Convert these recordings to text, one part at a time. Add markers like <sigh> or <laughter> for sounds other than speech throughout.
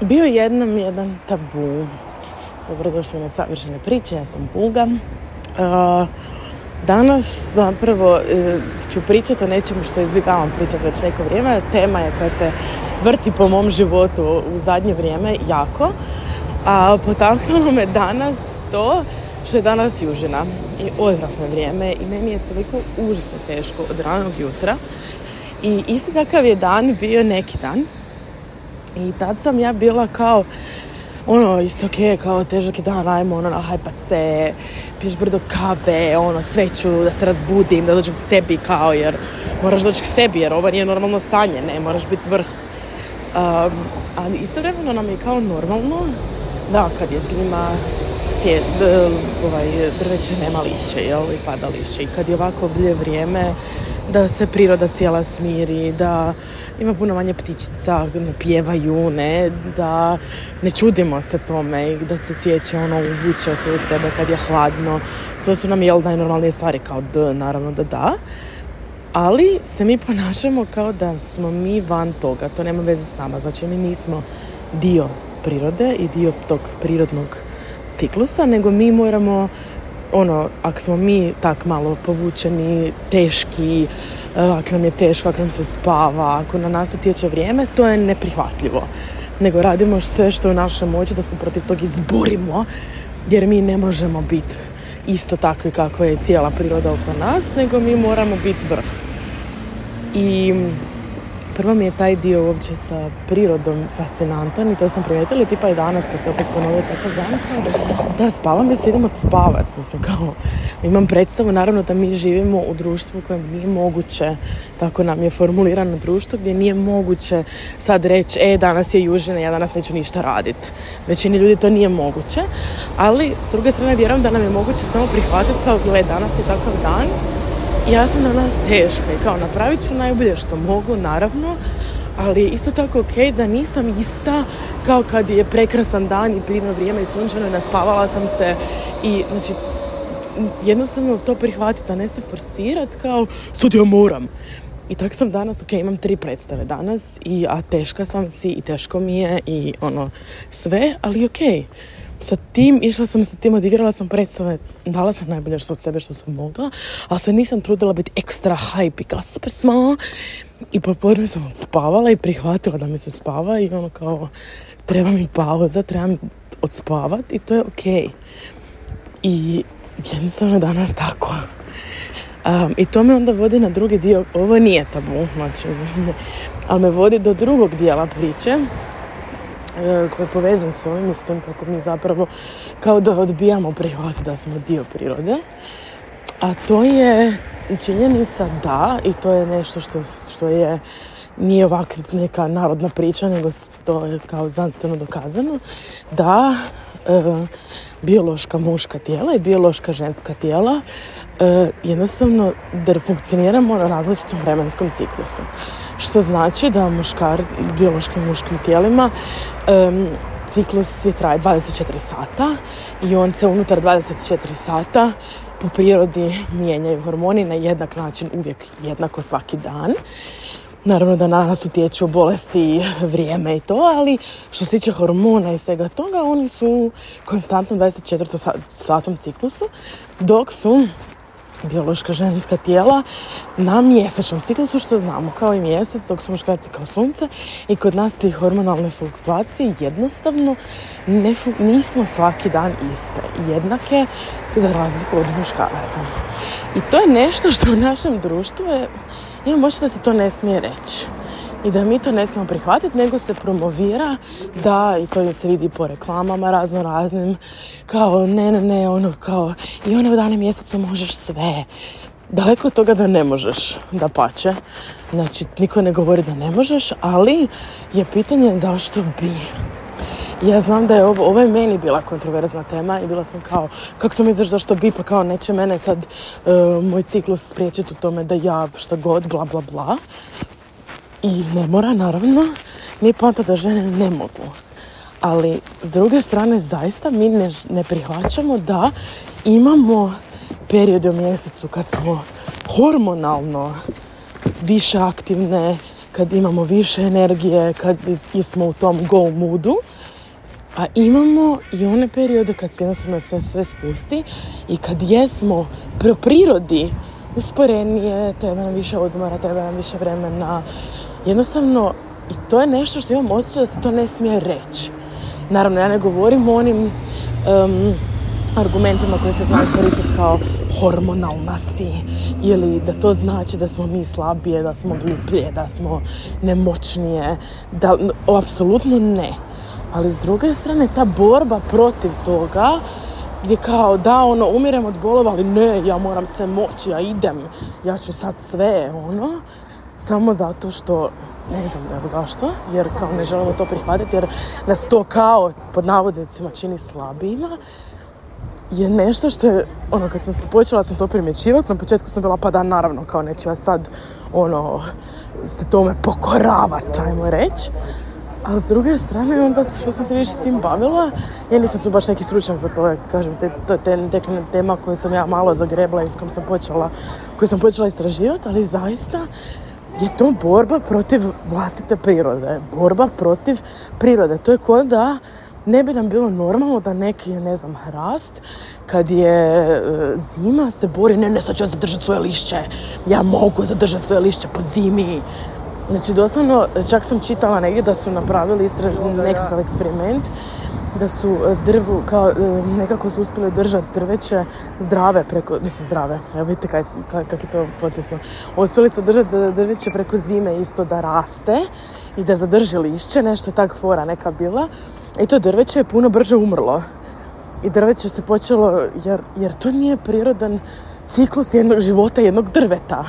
bio jednom jedan tabu. Dobrodošli na savršene priče, ja sam Buga. danas zapravo e, ću pričati o nečemu što izbjegavam pričati već neko vrijeme. Tema je koja se vrti po mom životu u zadnje vrijeme jako. A potaknulo me danas to što je danas južina i odvratno vrijeme i meni je toliko užasno teško od ranog jutra. I isti takav je dan bio neki dan i tad sam ja bila kao, ono, is ok, kao težak je dan, ajmo, ono, nahajpat se, piješ brdo kave, ono, sve ću, da se razbudim, da dođem k sebi, kao, jer moraš doći k sebi, jer ovo nije normalno stanje, ne, moraš biti vrh. Um, ali istovremeno nam je kao normalno, da, kad je zima, ovaj, drveće nema lišće, jel, i pada lišće. I kad je ovako blije vrijeme, da se priroda cijela smiri, da ima puno manje ptičica, ne ono, pjevaju, ne, da ne čudimo se tome i da se cvijeće ono uvuče se u sebe kad je hladno. To su nam jel najnormalnije stvari kao da, naravno da da. Ali se mi ponašamo kao da smo mi van toga, to nema veze s nama. Znači mi nismo dio prirode i dio tog prirodnog ciklusa, nego mi moramo ono, ako smo mi tak malo povučeni, teški, eh, ako nam je teško, ako nam se spava, ako na nas utječe vrijeme, to je neprihvatljivo. Nego radimo sve što je u našoj moći da se protiv toga izborimo, jer mi ne možemo biti isto takvi kako je cijela priroda oko nas, nego mi moramo biti vrh. I Prvo mi je taj dio uopće sa prirodom fascinantan i to sam primijetila i tipa i danas kad se opet ponovio takav dan, da spavam jer se idem odspavat, mislim kao imam predstavu naravno da mi živimo u društvu u kojem nije moguće, tako nam je formulirano društvo gdje nije moguće sad reći e danas je južina, ja danas neću ništa radit. Većini ljudi to nije moguće, ali s druge strane vjerujem da nam je moguće samo prihvatiti kao gle danas je takav dan ja sam danas teška i kao napravit ću najbolje što mogu, naravno, ali isto tako ok da nisam ista kao kad je prekrasan dan i divno vrijeme i sunčano i naspavala sam se i znači jednostavno to prihvatiti, da ne se forsirat kao sad ja moram. I tak sam danas, ok, imam tri predstave danas, i, a teška sam si i teško mi je i ono sve, ali ok sa tim, išla sam sa tim, odigrala sam predstave, dala sam najbolje što od sebe što sam mogla, A se nisam trudila biti ekstra hype i kao super sma. I popodne sam odspavala i prihvatila da mi se spava i ono kao treba mi pauza, trebam odspavat i to je ok. I jednostavno danas tako. I to me onda vodi na drugi dio, ovo nije tabu, znači, <laughs> ali me vodi do drugog dijela priče, E, koji je povezan s ovim i s tim kako mi zapravo kao da odbijamo prirodu, da smo dio prirode. A to je činjenica da, i to je nešto što, što je nije ovakva neka narodna priča, nego to je kao znanstveno dokazano, da E, biološka muška tijela i biološka ženska tijela e, jednostavno da funkcioniramo na različitom vremenskom ciklusu. Što znači da muškar, biološkim muškim tijelima e, ciklus je traje 24 sata i on se unutar 24 sata po prirodi mijenjaju hormoni na jednak način uvijek jednako svaki dan Naravno da na nas utječu bolesti i vrijeme i to, ali što se tiče hormona i svega toga, oni su konstantno 24. satom ciklusu, dok su biološka ženska tijela na mjesečnom ciklusu, što znamo kao i mjesec, dok su muškarci kao sunce i kod nas tih hormonalne fluktuacije jednostavno ne, nismo svaki dan iste, jednake za razliku od muškaraca. I to je nešto što u našem društvu je imam možda da se to ne smije reći i da mi to ne smijemo prihvatiti, nego se promovira da, i to se vidi po reklamama razno raznim, kao ne, ne, ne, ono kao i one u danem mjesecu možeš sve. Daleko od toga da ne možeš, da pače. Znači, niko ne govori da ne možeš, ali je pitanje zašto bi ja znam da je ovo, ovo je meni bila kontroverzna tema i bila sam kao, kako to misliš zašto bi, pa kao neće mene sad e, moj ciklus spriječiti u tome da ja šta god, bla bla bla. I ne mora, naravno, nije poanta da žene ne mogu. Ali, s druge strane, zaista mi ne, prihvaćamo da imamo period u mjesecu kad smo hormonalno više aktivne, kad imamo više energije, kad smo u tom go moodu a imamo i one periode kad se sve, sve spusti i kad jesmo pro prirodi usporenije, treba nam više odmora, treba nam više vremena. Jednostavno, i to je nešto što imam osjećaj da se to ne smije reći. Naravno, ja ne govorim o onim argumentima koji se znaju koristiti kao hormonalna si ili da to znači da smo mi slabije, da smo gluplje, da smo nemoćnije. Da, apsolutno ne ali s druge strane ta borba protiv toga gdje kao da ono umirem od bolova ali ne ja moram se moći ja idem ja ću sad sve ono samo zato što ne znam zašto jer kao ne želimo to prihvatiti jer nas to kao pod navodnicima čini slabima je nešto što je, ono, kad sam se počela sam to primjećivati, na početku sam bila, pa da, naravno, kao neću ja sad, ono, se tome pokoravati, ajmo reći. A s druge strane, onda što sam se više s tim bavila, ja nisam tu baš neki stručnjak za to, kažem, te, to je tek tema koju sam ja malo zagrebla i s kojom sam počela, koju sam počela istraživati, ali zaista je to borba protiv vlastite prirode, borba protiv prirode. To je kao da ne bi nam bilo normalno da neki, ne znam, hrast, kad je e, zima, se bori, ne, ne, sad ću ja zadržati svoje lišće, ja mogu zadržati svoje lišće po zimi, Znači, doslovno, čak sam čitala negdje da su napravili istraž... nekakav eksperiment, da su e, drvu, kao, e, nekako su uspjeli držati drveće zdrave preko, mislim zdrave, evo vidite kak je to podsjesno. Uspjeli su držati e, drveće preko zime isto da raste i da zadrži lišće, nešto tak fora neka bila. I to drveće je puno brže umrlo. I drveće se počelo, jer, jer to nije prirodan ciklus jednog života, jednog drveta.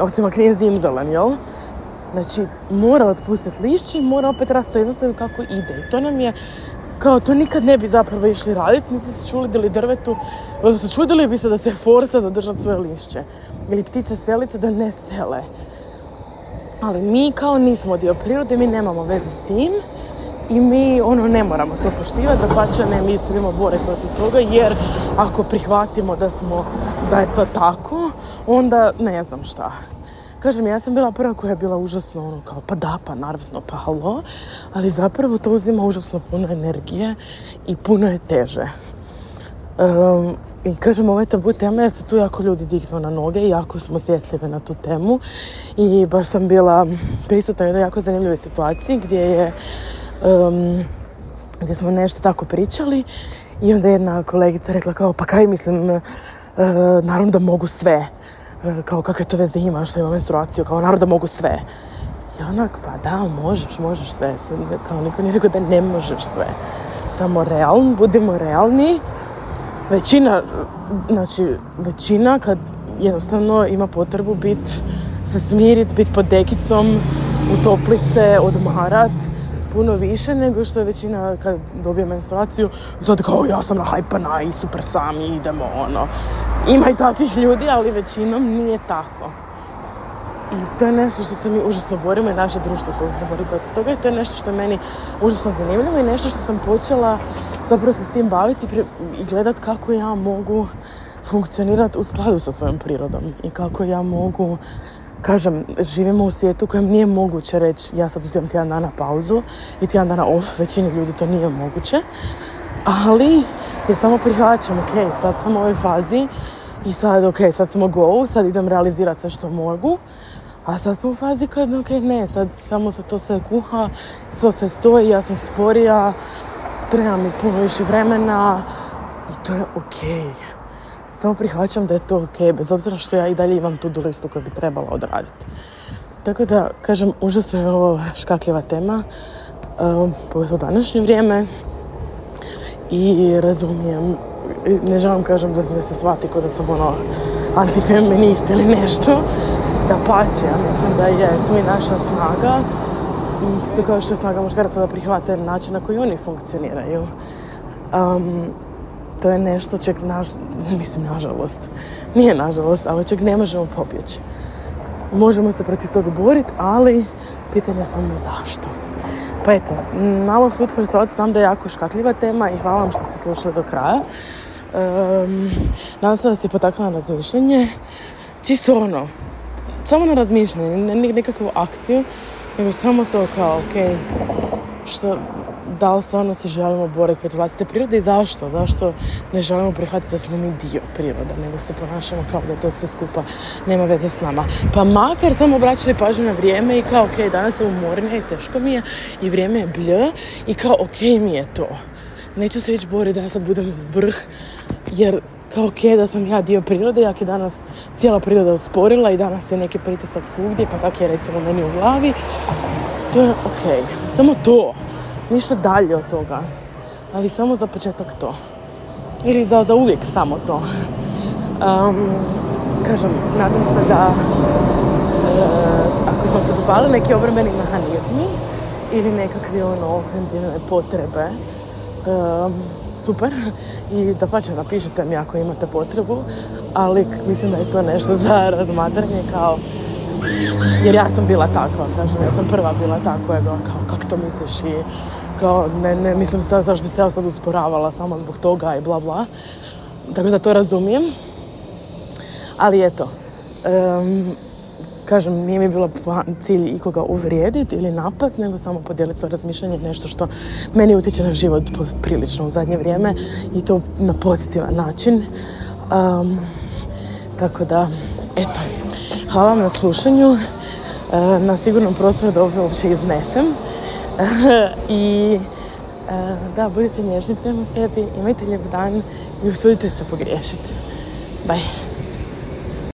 Osim ako nije zimzelen, jel? Znači, mora otpustiti lišće i mora opet rasti jednostavno kako ide. I to nam je kao to nikad ne bi zapravo išli raditi, niti se čudili drvetu, odnosno čudili bi se da se forsa zadržati svoje lišće. Ili ptice selice da ne sele. Ali mi kao nismo dio prirode, mi nemamo veze s tim i mi ono ne moramo to poštivati, da pače ne mislimo bore protiv toga jer ako prihvatimo da smo, da je to tako, onda ne znam šta. Kažem, ja sam bila prva koja je bila užasno ono kao pa da, pa naravno, pa halo, ali zapravo to uzima užasno puno energije i puno je teže. Um, i kažem, ove tabu tema ja se tu jako ljudi dihnu na noge i jako smo osjetljive na tu temu. I baš sam bila prisutna u jednoj jako zanimljivoj situaciji gdje je um, gdje smo nešto tako pričali i onda jedna kolegica rekla kao, pa kaj mislim, naravno da mogu sve. E, kao kakve to veze ima, što ima menstruaciju, kao naravno da mogu sve. I onak, pa da, možeš, možeš sve. kao niko nije rekao da ne možeš sve. Samo realni, budimo realni. Većina, znači, većina kad jednostavno ima potrebu biti, se smiriti, biti pod dekicom, u toplice, odmarat, puno više nego što je većina kad dobije menstruaciju sad kao ja sam na hajpana i super sam i idemo ono ima i takvih ljudi ali većinom nije tako i to je nešto što se mi užasno borimo i naše društvo se užasno bori od toga i to je nešto što je meni užasno zanimljivo i nešto što sam počela zapravo se s tim baviti i gledat kako ja mogu funkcionirati u skladu sa svojom prirodom i kako ja mogu kažem, živimo u svijetu kojem nije moguće reći ja sad uzimam tjedan dana pauzu i tjedan dana off, većini ljudi to nije moguće. Ali te samo prihvaćam, ok, sad sam u ovoj fazi i sad, ok, sad smo go, sad idem realizirati sve što mogu. A sad smo u fazi kad, ok, ne, sad samo se to sve kuha, sve se stoji, ja sam sporija, treba mi puno više vremena i to je ok samo prihvaćam da je to ok, bez obzira što ja i dalje imam tu listu koju bi trebala odraditi. Tako da, kažem, užasno je ovo škakljiva tema, um, u današnje vrijeme i razumijem, ne želim kažem da me se shvati kao da sam ono antifeminist ili nešto, da pače, ja mislim da je tu i naša snaga i isto kao što je snaga muškaraca da prihvate način na koji oni funkcioniraju. Um, to je nešto čak, mislim, nažalost, nije nažalost, ali čak ne možemo pobjeći. Možemo se protiv toga boriti, ali pitanje je samo zašto. Pa eto, malo food for thought, sam da je jako škakljiva tema i hvala vam što ste slušali do kraja. Um, nadam se da se potakla na razmišljanje. Čisto ono, samo na razmišljanje, ne nekakvu akciju, nego samo to kao, ok, što, da li stvarno se želimo boriti protiv vlastite prirode i zašto? Zašto ne želimo prihvatiti da smo mi dio priroda, nego se ponašamo kao da to sve skupa nema veze s nama. Pa makar samo obraćali pažnju na vrijeme i kao, ok, danas sam umorna i teško mi je i vrijeme je blj i kao, ok mi je to. Neću se ići boriti da ja sad budem vrh, jer kao ok, da sam ja dio prirode, jak je danas cijela priroda usporila i danas je neki pritisak svugdje, pa tak je recimo meni u glavi. To je ok. Samo to ništa dalje od toga. Ali samo za početak to. Ili za, za uvijek samo to. kažem, nadam se da eh, ako sam se popala neki obrambeni mehanizmi ili nekakve ono ofenzivne potrebe super i da pače napišite mi ako imate potrebu ali mislim da je to nešto za razmatranje kao jer ja sam bila takva, kažem, ja sam prva bila takva je bila kao, kak to misliš i kao, ne, ne, mislim sad, bi se ja sad usporavala samo zbog toga i bla bla. Tako da to razumijem. Ali eto, um, kažem, nije mi bilo cilj ikoga uvrijediti ili napast, nego samo podijeliti svoje razmišljanje, nešto što meni utječe na život prilično u zadnje vrijeme i to na pozitivan način. tako da, eto. Hvala vam na slušanju, e, na sigurnom prostoru da ovo uopće iznesem. <laughs> I e, da, budite nježni prema sebi, imajte lijep dan i usudite se pogriješiti. Bye!